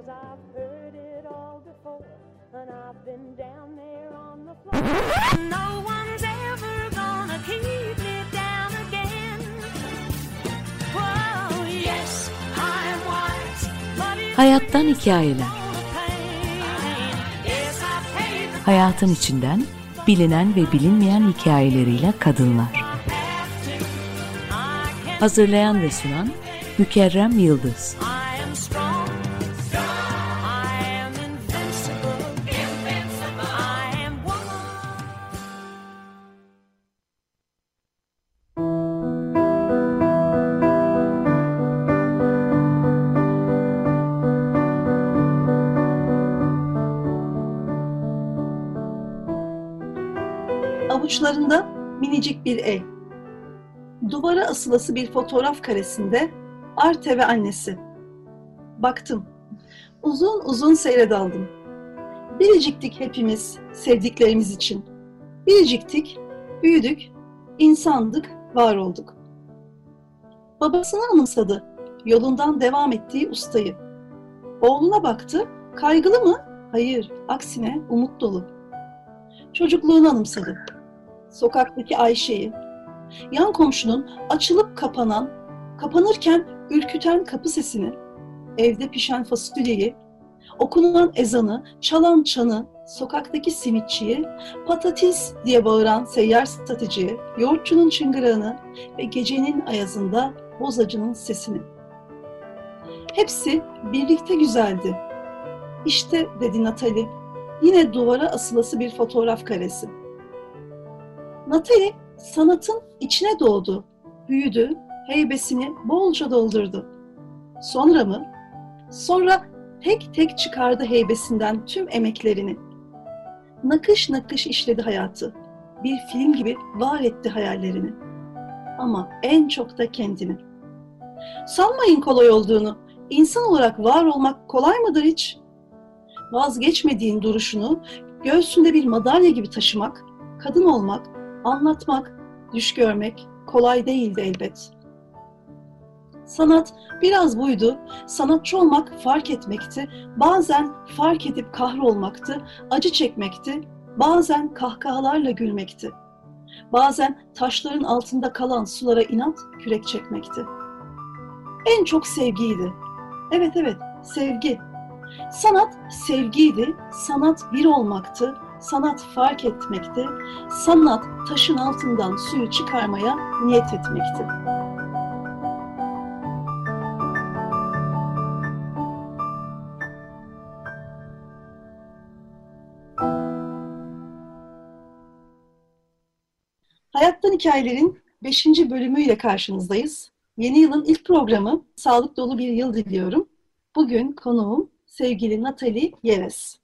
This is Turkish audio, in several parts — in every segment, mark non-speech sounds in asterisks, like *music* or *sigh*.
Cause I've heard it all before, and I've been down there on the floor. No one's ever gonna keep me down again. Whoa, yes, I'm wise, Hayattan hikayeler. Hayatın içinden bilinen ve bilinmeyen hikayeleriyle kadınlar. Hazırlayan ve sunan Mükerrem Yıldız. Avuçlarında minicik bir el. Duvara asılası bir fotoğraf karesinde Arte ve annesi. Baktım. Uzun uzun seyre daldım. Biriciktik hepimiz sevdiklerimiz için. Biriciktik, büyüdük, insandık, var olduk. Babasını anımsadı. Yolundan devam ettiği ustayı. Oğluna baktı. Kaygılı mı? Hayır, aksine umut dolu. Çocukluğunu anımsadı sokaktaki Ayşe'yi, yan komşunun açılıp kapanan, kapanırken ürküten kapı sesini, evde pişen fasulyeyi, okunan ezanı, çalan çanı, sokaktaki simitçiyi, patates diye bağıran seyyar satıcıyı, yoğurtçunun çıngırağını ve gecenin ayazında bozacının sesini. Hepsi birlikte güzeldi. İşte dedi Natali, yine duvara asılası bir fotoğraf karesi. Natali sanatın içine doğdu, büyüdü, heybesini bolca doldurdu. Sonra mı? Sonra tek tek çıkardı heybesinden tüm emeklerini. Nakış nakış işledi hayatı. Bir film gibi var etti hayallerini. Ama en çok da kendini. Sanmayın kolay olduğunu. İnsan olarak var olmak kolay mıdır hiç? Vazgeçmediğin duruşunu göğsünde bir madalya gibi taşımak, kadın olmak, anlatmak, düş görmek kolay değildi elbet. Sanat biraz buydu. Sanatçı olmak fark etmekti. Bazen fark edip kahrolmaktı, acı çekmekti. Bazen kahkahalarla gülmekti. Bazen taşların altında kalan sulara inat kürek çekmekti. En çok sevgiydi. Evet evet, sevgi. Sanat sevgiydi, sanat bir olmaktı, sanat fark etmekti, sanat taşın altından suyu çıkarmaya niyet etmekti. Hayattan Hikayelerin 5. bölümüyle karşınızdayız. Yeni yılın ilk programı. Sağlık dolu bir yıl diliyorum. Bugün konuğum sevgili Natali Yeves.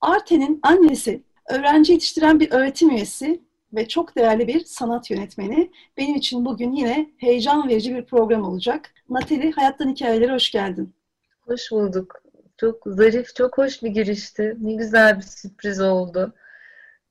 Arte'nin annesi, öğrenci yetiştiren bir öğretim üyesi ve çok değerli bir sanat yönetmeni. Benim için bugün yine heyecan verici bir program olacak. Natali, Hayattan Hikayeleri hoş geldin. Hoş bulduk. Çok zarif, çok hoş bir girişti. Ne güzel bir sürpriz oldu.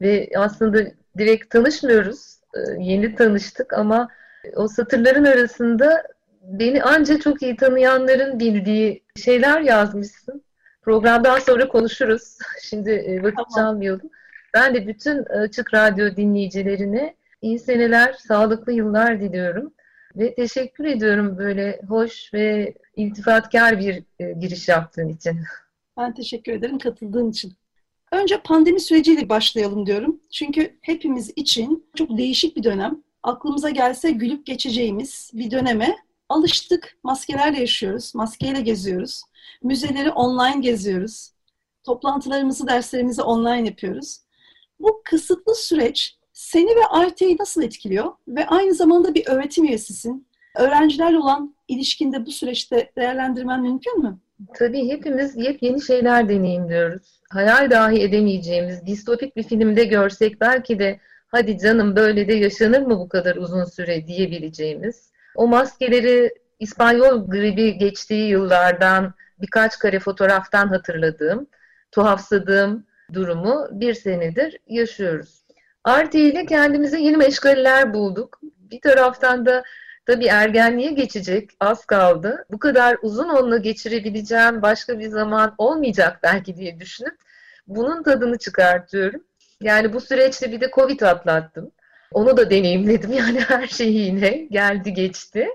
Ve aslında direkt tanışmıyoruz. Ee, Yeni tanıştık ama o satırların arasında beni anca çok iyi tanıyanların bildiği şeyler yazmışsın. Programdan sonra konuşuruz. *laughs* Şimdi e, vakit Tamam. çalmayalım. Ben de bütün Açık Radyo dinleyicilerine iyi seneler, sağlıklı yıllar diliyorum. Ve teşekkür ediyorum böyle hoş ve iltifatkar bir e, giriş yaptığın için. Ben teşekkür ederim katıldığın için. Önce pandemi süreciyle başlayalım diyorum. Çünkü hepimiz için çok değişik bir dönem. Aklımıza gelse gülüp geçeceğimiz bir döneme alıştık. Maskelerle yaşıyoruz, maskeyle geziyoruz. Müzeleri online geziyoruz. Toplantılarımızı, derslerimizi online yapıyoruz. Bu kısıtlı süreç seni ve Arte'yi nasıl etkiliyor? Ve aynı zamanda bir öğretim üyesisin. Öğrencilerle olan ilişkinde bu süreçte değerlendirmen mümkün mü? Tabii hepimiz yepyeni şeyler deneyimliyoruz. Hayal dahi edemeyeceğimiz distopik bir filmde görsek belki de hadi canım böyle de yaşanır mı bu kadar uzun süre diyebileceğimiz. O maskeleri İspanyol gribi geçtiği yıllardan birkaç kare fotoğraftan hatırladığım, tuhafsadığım durumu bir senedir yaşıyoruz. Artı ile kendimize yeni meşgaleler bulduk. Bir taraftan da Tabii ergenliğe geçecek az kaldı. Bu kadar uzun onunla geçirebileceğim başka bir zaman olmayacak belki diye düşünüp bunun tadını çıkartıyorum. Yani bu süreçte bir de Covid atlattım. Onu da deneyimledim *laughs* yani her şey yine geldi geçti.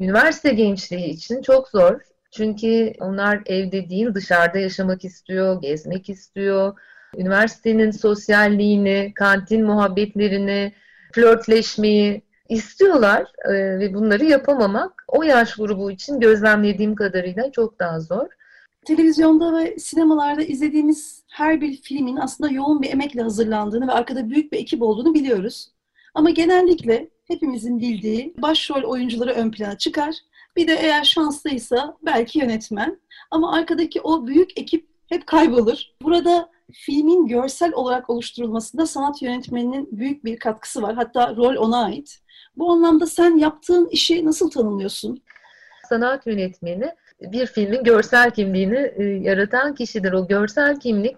Üniversite gençliği için çok zor. Çünkü onlar evde değil dışarıda yaşamak istiyor, gezmek istiyor. Üniversitenin sosyalliğini, kantin muhabbetlerini, flörtleşmeyi istiyorlar e, ve bunları yapamamak o yaş grubu için gözlemlediğim kadarıyla çok daha zor. Televizyonda ve sinemalarda izlediğimiz her bir filmin aslında yoğun bir emekle hazırlandığını ve arkada büyük bir ekip olduğunu biliyoruz. Ama genellikle hepimizin bildiği başrol oyuncuları ön plana çıkar. Bir de eğer şanslıysa belki yönetmen. Ama arkadaki o büyük ekip hep kaybolur. Burada filmin görsel olarak oluşturulmasında sanat yönetmeninin büyük bir katkısı var. Hatta rol ona ait. Bu anlamda sen yaptığın işi nasıl tanımlıyorsun? Sanat yönetmeni bir filmin görsel kimliğini e, yaratan kişidir. O görsel kimlik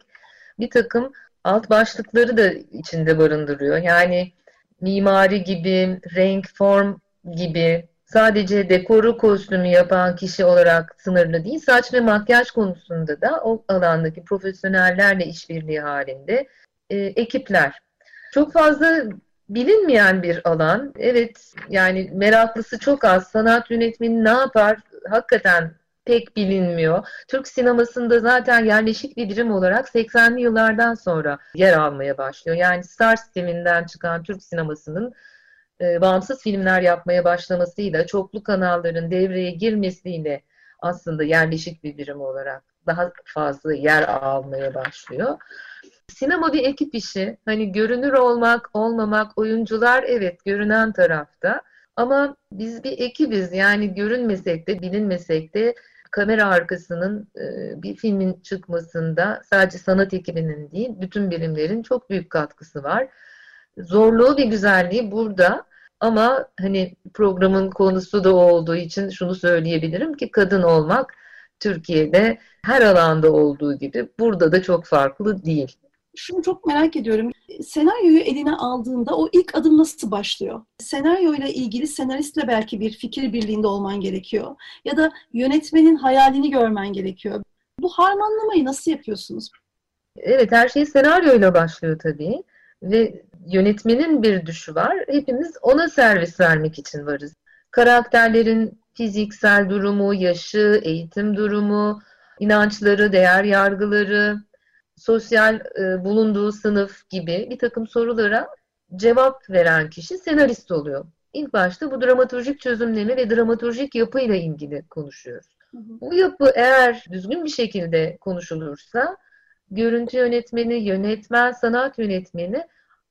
bir takım alt başlıkları da içinde barındırıyor. Yani mimari gibi, renk, form gibi sadece dekoru kostümü yapan kişi olarak sınırlı değil, saç ve makyaj konusunda da o alandaki profesyonellerle işbirliği halinde e, ekipler. Çok fazla bilinmeyen bir alan. Evet yani meraklısı çok az. Sanat yönetmeni ne yapar? Hakikaten pek bilinmiyor. Türk sinemasında zaten yerleşik bir birim olarak 80'li yıllardan sonra yer almaya başlıyor. Yani Star sisteminden çıkan Türk sinemasının e, bağımsız filmler yapmaya başlamasıyla, çoklu kanalların devreye girmesiyle aslında yerleşik bir birim olarak daha fazla yer almaya başlıyor. Sinema bir ekip işi. Hani görünür olmak, olmamak, oyuncular evet görünen tarafta. Ama biz bir ekibiz. Yani görünmesek de, bilinmesek de kamera arkasının e, bir filmin çıkmasında sadece sanat ekibinin değil, bütün birimlerin çok büyük katkısı var. Zorluğu ve güzelliği burada. Ama hani programın konusu da olduğu için şunu söyleyebilirim ki kadın olmak Türkiye'de her alanda olduğu gibi burada da çok farklı değil. Şunu çok merak ediyorum. Senaryoyu eline aldığında o ilk adım nasıl başlıyor? Senaryoyla ilgili senaristle belki bir fikir birliğinde olman gerekiyor. Ya da yönetmenin hayalini görmen gerekiyor. Bu harmanlamayı nasıl yapıyorsunuz? Evet her şey senaryoyla başlıyor tabii ve yönetmenin bir düşü var. Hepimiz ona servis vermek için varız. Karakterlerin fiziksel durumu, yaşı, eğitim durumu, inançları, değer yargıları, sosyal e, bulunduğu sınıf gibi bir takım sorulara cevap veren kişi senarist oluyor. İlk başta bu dramaturjik çözümleme ve dramaturjik yapıyla ilgili konuşuyoruz. Hı hı. Bu yapı eğer düzgün bir şekilde konuşulursa görüntü yönetmeni, yönetmen, sanat yönetmeni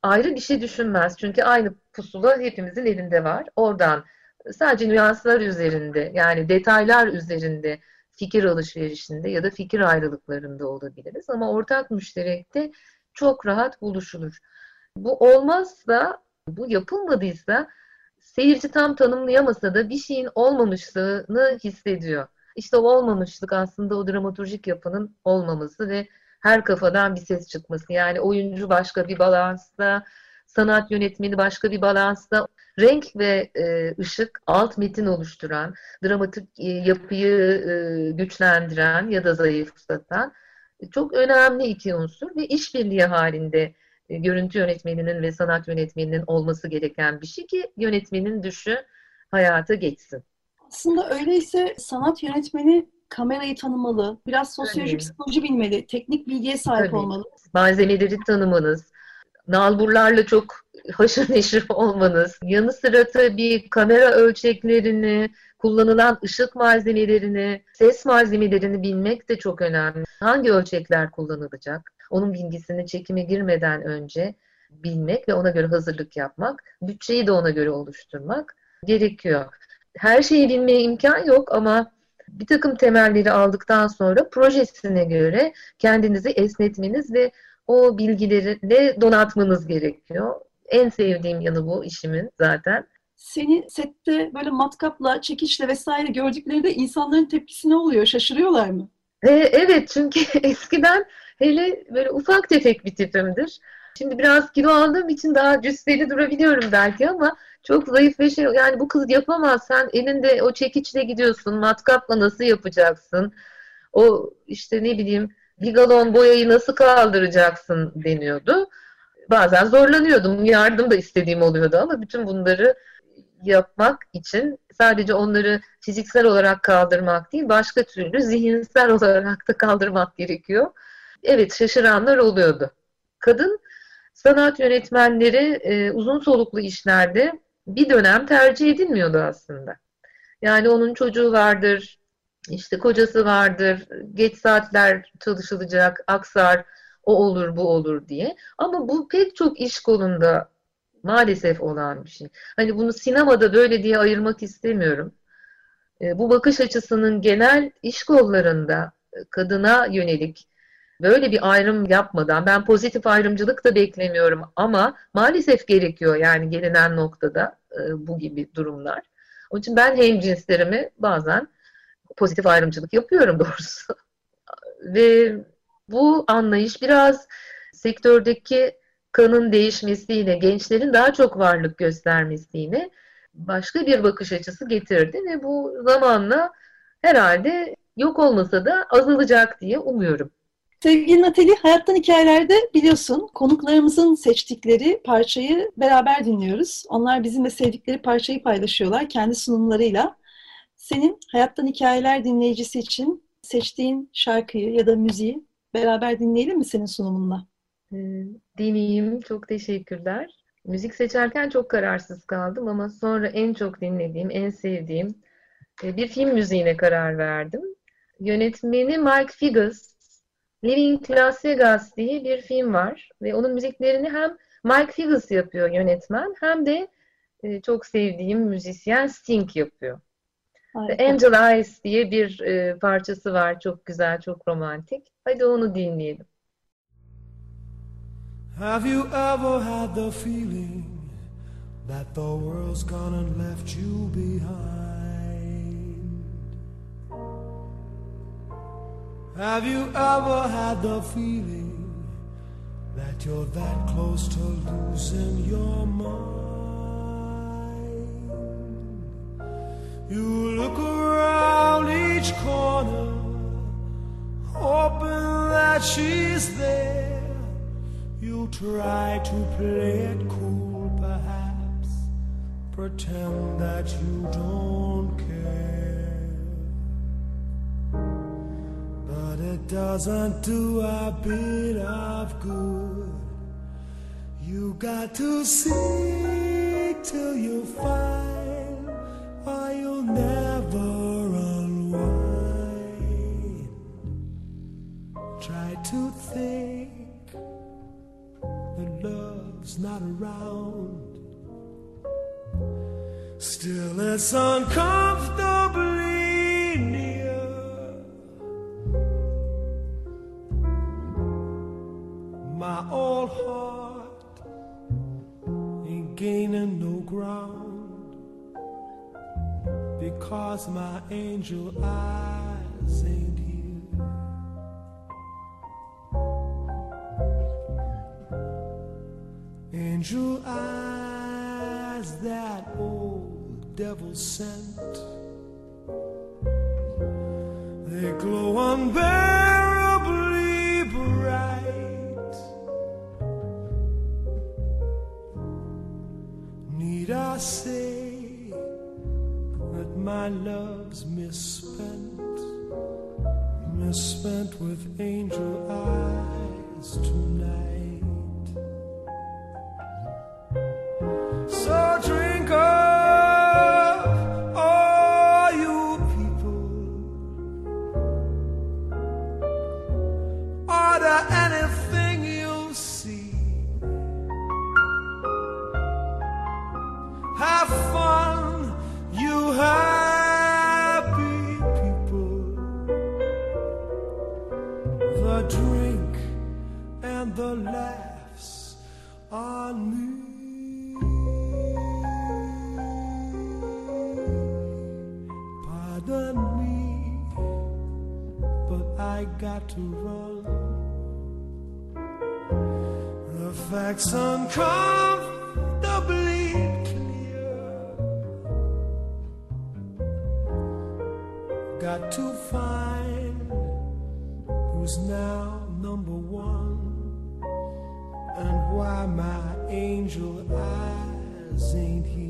ayrı bir şey düşünmez. Çünkü aynı pusula hepimizin elinde var. Oradan sadece nüanslar üzerinde yani detaylar üzerinde fikir alışverişinde ya da fikir ayrılıklarında olabiliriz. Ama ortak müşterekte çok rahat buluşulur. Bu olmazsa, bu yapılmadıysa seyirci tam tanımlayamasa da bir şeyin olmamışlığını hissediyor. İşte o olmamışlık aslında o dramaturjik yapının olmaması ve her kafadan bir ses çıkması. Yani oyuncu başka bir balansta, sanat yönetmeni başka bir balansta, renk ve e, ışık alt metin oluşturan, dramatik e, yapıyı e, güçlendiren ya da zayıflatan çok önemli iki unsur ve işbirliği halinde e, görüntü yönetmeninin ve sanat yönetmeninin olması gereken bir şey ki yönetmenin düşü hayata geçsin. Aslında öyleyse sanat yönetmeni kamerayı tanımalı, biraz sosyolojik psikoloji bilmeli, teknik bilgiye sahip Tabii. olmalı. Malzemeleri tanımanız, nalburlarla çok haşır neşir *laughs* olmanız, yanı sıra tabii kamera ölçeklerini, kullanılan ışık malzemelerini, ses malzemelerini bilmek de çok önemli. Hangi ölçekler kullanılacak? Onun bilgisini çekime girmeden önce bilmek ve ona göre hazırlık yapmak, bütçeyi de ona göre oluşturmak gerekiyor. Her şeyi bilmeye imkan yok ama bir takım temelleri aldıktan sonra projesine göre kendinizi esnetmeniz ve o bilgilerle donatmanız gerekiyor. En sevdiğim yanı bu işimin zaten. Seni sette böyle matkapla, çekiçle vesaire gördüklerinde insanların tepkisi ne oluyor? Şaşırıyorlar mı? E, evet çünkü *laughs* eskiden hele böyle ufak tefek bir tipimdir. Şimdi biraz kilo aldığım için daha cüsseli durabiliyorum belki ama çok zayıf ve şey yani bu kız yapamaz sen elinde o çekiçle gidiyorsun matkapla nasıl yapacaksın o işte ne bileyim bir galon boyayı nasıl kaldıracaksın deniyordu. Bazen zorlanıyordum yardım da istediğim oluyordu ama bütün bunları yapmak için sadece onları fiziksel olarak kaldırmak değil başka türlü zihinsel olarak da kaldırmak gerekiyor. Evet şaşıranlar oluyordu. Kadın sanat yönetmenleri e, uzun soluklu işlerde bir dönem tercih edilmiyordu aslında. Yani onun çocuğu vardır, işte kocası vardır, geç saatler çalışılacak, aksar, o olur, bu olur diye. Ama bu pek çok iş kolunda maalesef olan bir şey. Hani bunu sinemada böyle diye ayırmak istemiyorum. E, bu bakış açısının genel iş kollarında e, kadına yönelik böyle bir ayrım yapmadan ben pozitif ayrımcılık da beklemiyorum ama maalesef gerekiyor yani gelinen noktada e, bu gibi durumlar. Onun için ben hem cinslerimi bazen pozitif ayrımcılık yapıyorum *laughs* doğrusu. Ve bu anlayış biraz sektördeki kanın değişmesiyle, gençlerin daha çok varlık göstermesiyle başka bir bakış açısı getirdi ve bu zamanla herhalde yok olmasa da azalacak diye umuyorum. Sevgili Natali, Hayattan Hikayelerde biliyorsun konuklarımızın seçtikleri parçayı beraber dinliyoruz. Onlar bizimle sevdikleri parçayı paylaşıyorlar kendi sunumlarıyla. Senin Hayattan Hikayeler dinleyicisi için seçtiğin şarkıyı ya da müziği beraber dinleyelim mi senin sunumunla? Ee, Dinleyeyim. Çok teşekkürler. Müzik seçerken çok kararsız kaldım ama sonra en çok dinlediğim, en sevdiğim e, bir film müziğine karar verdim. Yönetmeni Mike Figgis, Living Las Vegas diye bir film var ve onun müziklerini hem Mike Figgis yapıyor yönetmen hem de e, çok sevdiğim müzisyen Sting yapıyor. Harika. Angel Eyes diye bir e, parçası var. Çok güzel, çok romantik. Hadi onu dinleyelim. Have you ever had the feeling that the world's gone and left you behind? Have you ever had the feeling that you're that close to losing your mind? You look around each corner, hoping that she's there. You try to play it cool, perhaps, pretend that you don't care. It doesn't do a bit of good. You got to seek till you find, or you'll never unwind. Try to think that love's not around. Still, it's uncomfortably My old heart ain't gaining no ground because my angel eyes ain't here. Angel eyes that old devil sent. They glow unbearably I say that my love's misspent, misspent with angel eyes tonight? Got to find who's now number one and why my angel eyes ain't here.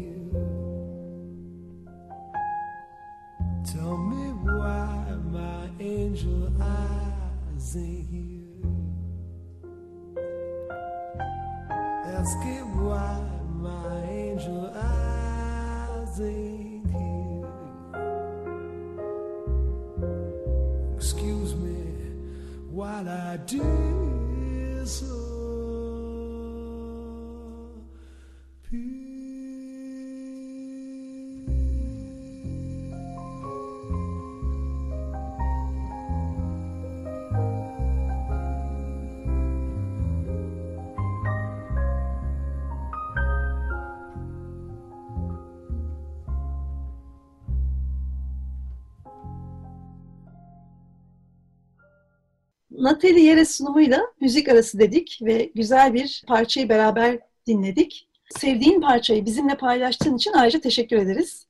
Natalie Yeres sunumuyla müzik arası dedik ve güzel bir parçayı beraber dinledik. Sevdiğin parçayı bizimle paylaştığın için ayrıca teşekkür ederiz.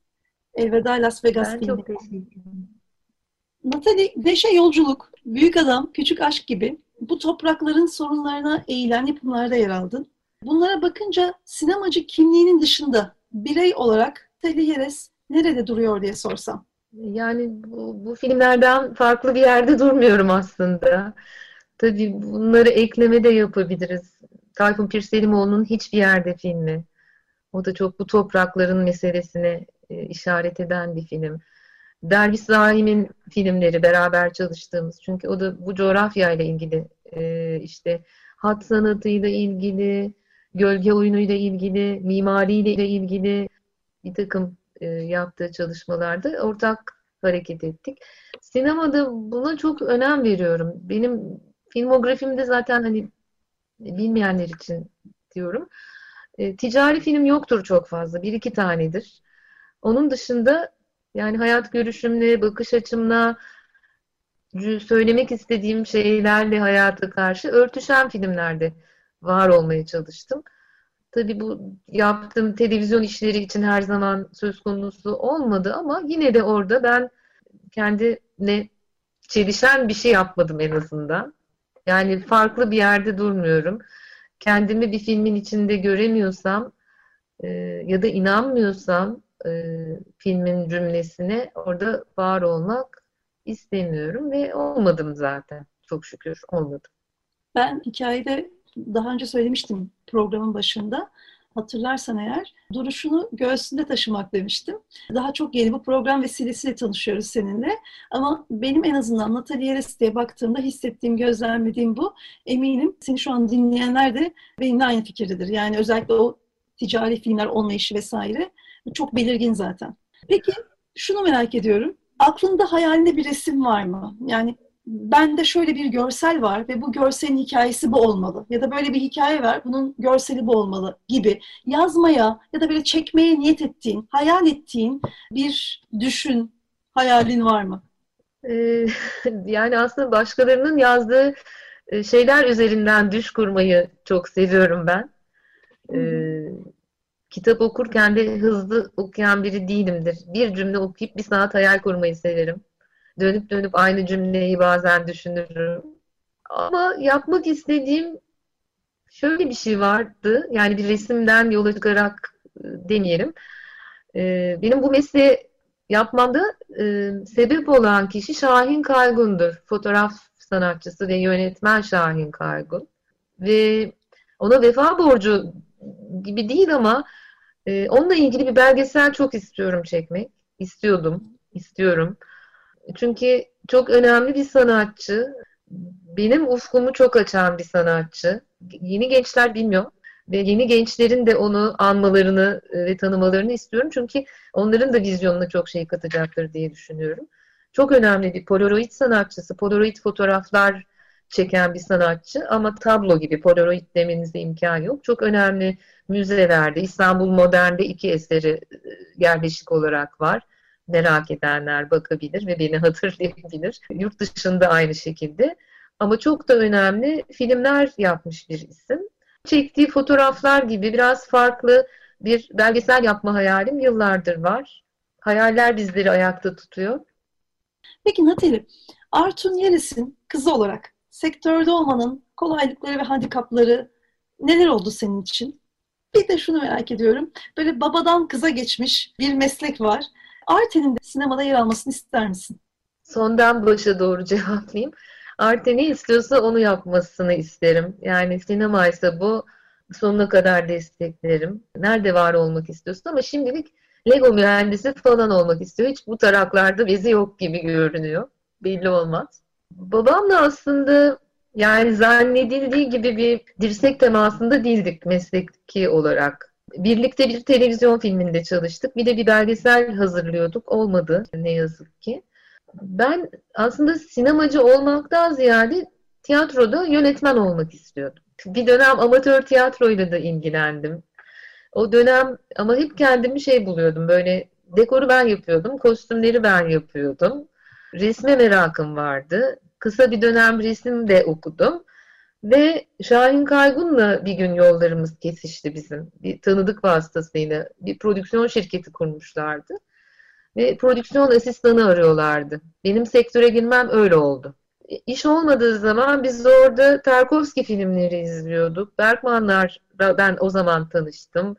Elveda Las Vegas Ben filmi. çok teşekkür ederim. Natalie, Deşe Yolculuk, Büyük Adam, Küçük Aşk gibi bu toprakların sorunlarına eğilen yapımlarda yer aldın. Bunlara bakınca sinemacı kimliğinin dışında birey olarak Natalie Yeres nerede duruyor diye sorsam. Yani bu, bu filmlerden farklı bir yerde durmuyorum aslında. Tabii bunları ekleme de yapabiliriz. Tayfun Pirselimoğlu'nun Hiçbir Yerde filmi. O da çok bu toprakların meselesine e, işaret eden bir film. Derviş Zaim'in filmleri beraber çalıştığımız. Çünkü o da bu coğrafyayla ilgili e, işte hat sanatıyla ilgili, gölge oyunuyla ilgili, mimariyle ilgili bir takım e, yaptığı çalışmalarda ortak hareket ettik. Sinemada buna çok önem veriyorum. Benim filmografimde zaten hani bilmeyenler için diyorum. E, ticari film yoktur çok fazla. Bir iki tanedir. Onun dışında yani hayat görüşümle, bakış açımla, söylemek istediğim şeylerle hayata karşı örtüşen filmlerde var olmaya çalıştım. Tabii bu yaptığım televizyon işleri için her zaman söz konusu olmadı ama yine de orada ben kendine çelişen bir şey yapmadım en azından. Yani farklı bir yerde durmuyorum. Kendimi bir filmin içinde göremiyorsam e, ya da inanmıyorsam e, filmin cümlesine orada var olmak istemiyorum ve olmadım zaten. Çok şükür olmadım. Ben hikayede daha önce söylemiştim programın başında. Hatırlarsan eğer duruşunu göğsünde taşımak demiştim. Daha çok yeni bu program vesilesiyle tanışıyoruz seninle. Ama benim en azından Natalie Yeres baktığımda hissettiğim, gözlemlediğim bu. Eminim seni şu an dinleyenler de benimle aynı fikirdedir. Yani özellikle o ticari filmler olmayışı vesaire çok belirgin zaten. Peki şunu merak ediyorum. Aklında hayalinde bir resim var mı? Yani bende şöyle bir görsel var ve bu görselin hikayesi bu olmalı. Ya da böyle bir hikaye var, bunun görseli bu olmalı gibi. Yazmaya ya da böyle çekmeye niyet ettiğin, hayal ettiğin bir düşün, hayalin var mı? Ee, *laughs* yani aslında başkalarının yazdığı e, şeyler üzerinden düş kurmayı çok seviyorum ben. Ee, kitap okurken de hızlı okuyan biri değilimdir. Bir cümle okuyup bir saat hayal kurmayı severim. Dönüp dönüp aynı cümleyi bazen düşünürüm. Ama yapmak istediğim şöyle bir şey vardı. Yani bir resimden yola çıkarak e, demeyelim. Benim bu mesleği yapmamda e, sebep olan kişi Şahin Kaygun'dur. Fotoğraf sanatçısı ve yönetmen Şahin Kaygun. Ve ona vefa borcu gibi değil ama e, onunla ilgili bir belgesel çok istiyorum çekmek. İstiyordum, istiyorum. Çünkü çok önemli bir sanatçı. Benim ufkumu çok açan bir sanatçı. Yeni gençler bilmiyor. Ve yeni gençlerin de onu anmalarını e, ve tanımalarını istiyorum. Çünkü onların da vizyonuna çok şey katacaktır diye düşünüyorum. Çok önemli bir Polaroid sanatçısı. Polaroid fotoğraflar çeken bir sanatçı ama tablo gibi Polaroid demenize imkan yok. Çok önemli müzelerde, İstanbul Modern'de iki eseri e, yerleşik olarak var. Merak edenler bakabilir ve beni *laughs* hatırlayabilir. Yurt dışında aynı şekilde. Ama çok da önemli filmler yapmış bir isim. Çektiği fotoğraflar gibi biraz farklı bir belgesel yapma hayalim yıllardır var. Hayaller bizleri ayakta tutuyor. Peki Natali, Artun Yeris'in kızı olarak sektörde olmanın kolaylıkları ve handikapları neler oldu senin için? Bir de şunu merak ediyorum. Böyle babadan kıza geçmiş bir meslek var. Arten'in de sinemada yer almasını ister misin? Sondan başa doğru cevaplayayım. Arte ne istiyorsa onu yapmasını isterim. Yani sinema ise bu sonuna kadar desteklerim. Nerede var olmak istiyorsun ama şimdilik Lego mühendisi falan olmak istiyor. Hiç bu taraklarda bezi yok gibi görünüyor. Belli olmaz. Babam da aslında yani zannedildiği gibi bir dirsek temasında değildik mesleki olarak. Birlikte bir televizyon filminde çalıştık. Bir de bir belgesel hazırlıyorduk. Olmadı ne yazık ki. Ben aslında sinemacı olmaktan ziyade tiyatroda yönetmen olmak istiyordum. Bir dönem amatör tiyatroyla da ilgilendim. O dönem ama hep kendimi şey buluyordum böyle dekoru ben yapıyordum, kostümleri ben yapıyordum. Resme merakım vardı. Kısa bir dönem resim de okudum. Ve Şahin Kaygun'la bir gün yollarımız kesişti bizim. Bir tanıdık vasıtasıyla bir prodüksiyon şirketi kurmuşlardı. Ve prodüksiyon asistanı arıyorlardı. Benim sektöre girmem öyle oldu. İş olmadığı zaman biz orada Tarkovski filmleri izliyorduk. Bergmanlar ben o zaman tanıştım.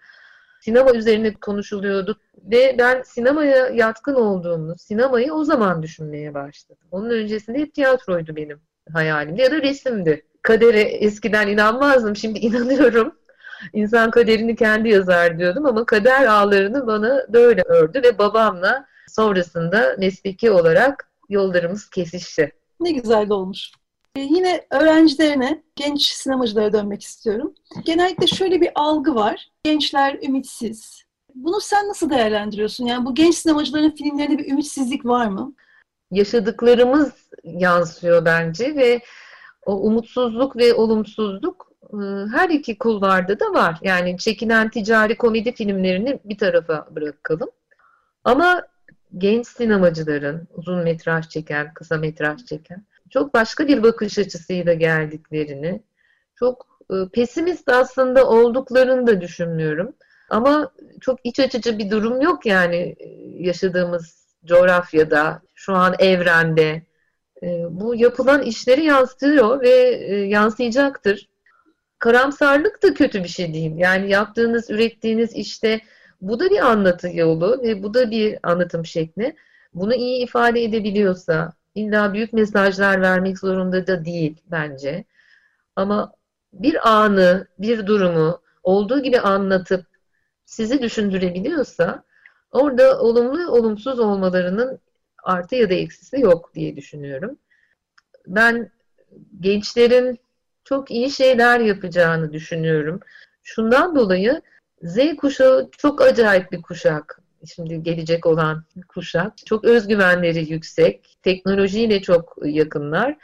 Sinema üzerine konuşuluyorduk ve ben sinemaya yatkın olduğumu, sinemayı o zaman düşünmeye başladım. Onun öncesinde hep tiyatroydu benim hayalimde ya da resimdi. Kadere eskiden inanmazdım, şimdi inanıyorum. İnsan kaderini kendi yazar diyordum ama kader ağlarını bana böyle ördü ve babamla sonrasında mesleki olarak yollarımız kesişti. Ne güzel de olmuş. Ee, yine öğrencilerine, genç sinemacılara dönmek istiyorum. Genellikle şöyle bir algı var. Gençler ümitsiz. Bunu sen nasıl değerlendiriyorsun? Yani bu genç sinemacıların filmlerinde bir ümitsizlik var mı? Yaşadıklarımız yansıyor bence ve o umutsuzluk ve olumsuzluk e, her iki kulvarda da var. Yani çekilen ticari komedi filmlerini bir tarafa bırakalım. Ama genç sinemacıların uzun metraj çeken, kısa metraj çeken çok başka bir bakış açısıyla geldiklerini, çok e, pesimist aslında olduklarını da düşünmüyorum. Ama çok iç açıcı bir durum yok yani e, yaşadığımız coğrafyada, şu an evrende. E, bu yapılan işleri yansıtıyor ve yansıyacaktır. Karamsarlık da kötü bir şey değil. Yani yaptığınız, ürettiğiniz işte bu da bir anlatı yolu ve bu da bir anlatım şekli. Bunu iyi ifade edebiliyorsa, illa büyük mesajlar vermek zorunda da değil bence. Ama bir anı, bir durumu olduğu gibi anlatıp sizi düşündürebiliyorsa orada olumlu olumsuz olmalarının artı ya da eksisi yok diye düşünüyorum. Ben gençlerin çok iyi şeyler yapacağını düşünüyorum. Şundan dolayı Z kuşağı çok acayip bir kuşak. Şimdi gelecek olan kuşak. Çok özgüvenleri yüksek. Teknolojiyle çok yakınlar.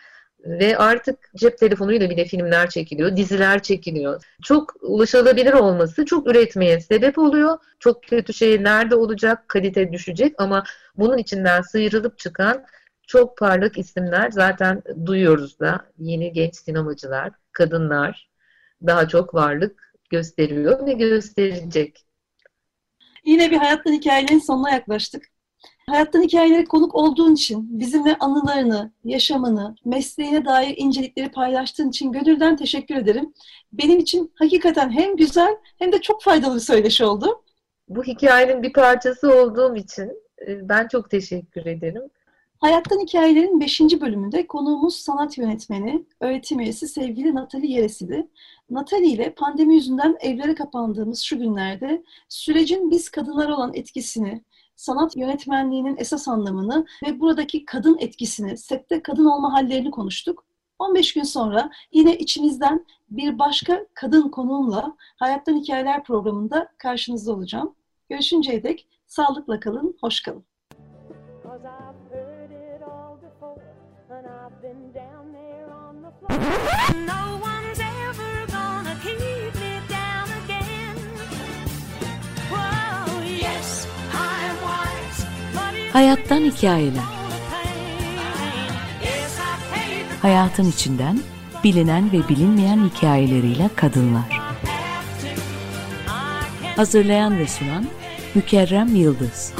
Ve artık cep telefonuyla bile filmler çekiliyor, diziler çekiliyor. Çok ulaşılabilir olması çok üretmeye sebep oluyor. Çok kötü şeyler de olacak, kalite düşecek ama bunun içinden sıyrılıp çıkan çok parlak isimler zaten duyuyoruz da yeni genç sinemacılar, kadınlar daha çok varlık gösteriyor ve gösterecek. Yine bir hayattan hikayelerin sonuna yaklaştık. Hayattan hikayeleri konuk olduğun için, bizimle anılarını, yaşamını, mesleğine dair incelikleri paylaştığın için gönülden teşekkür ederim. Benim için hakikaten hem güzel hem de çok faydalı bir söyleşi oldu. Bu hikayenin bir parçası olduğum için e, ben çok teşekkür ederim. Hayattan Hikayelerin 5. bölümünde konuğumuz sanat yönetmeni, öğretim üyesi sevgili Natali Yeresi'di. Natali ile pandemi yüzünden evlere kapandığımız şu günlerde sürecin biz kadınlar olan etkisini, sanat yönetmenliğinin esas anlamını ve buradaki kadın etkisini, sette kadın olma hallerini konuştuk. 15 gün sonra yine içimizden bir başka kadın konuğumla Hayattan Hikayeler programında karşınızda olacağım. Görüşünceye dek sağlıkla kalın, hoş kalın. Cause Hayattan hikayeler. Hayatın içinden bilinen ve bilinmeyen hikayeleriyle kadınlar. Hazırlayan ve sunan Mükerrem Yıldız.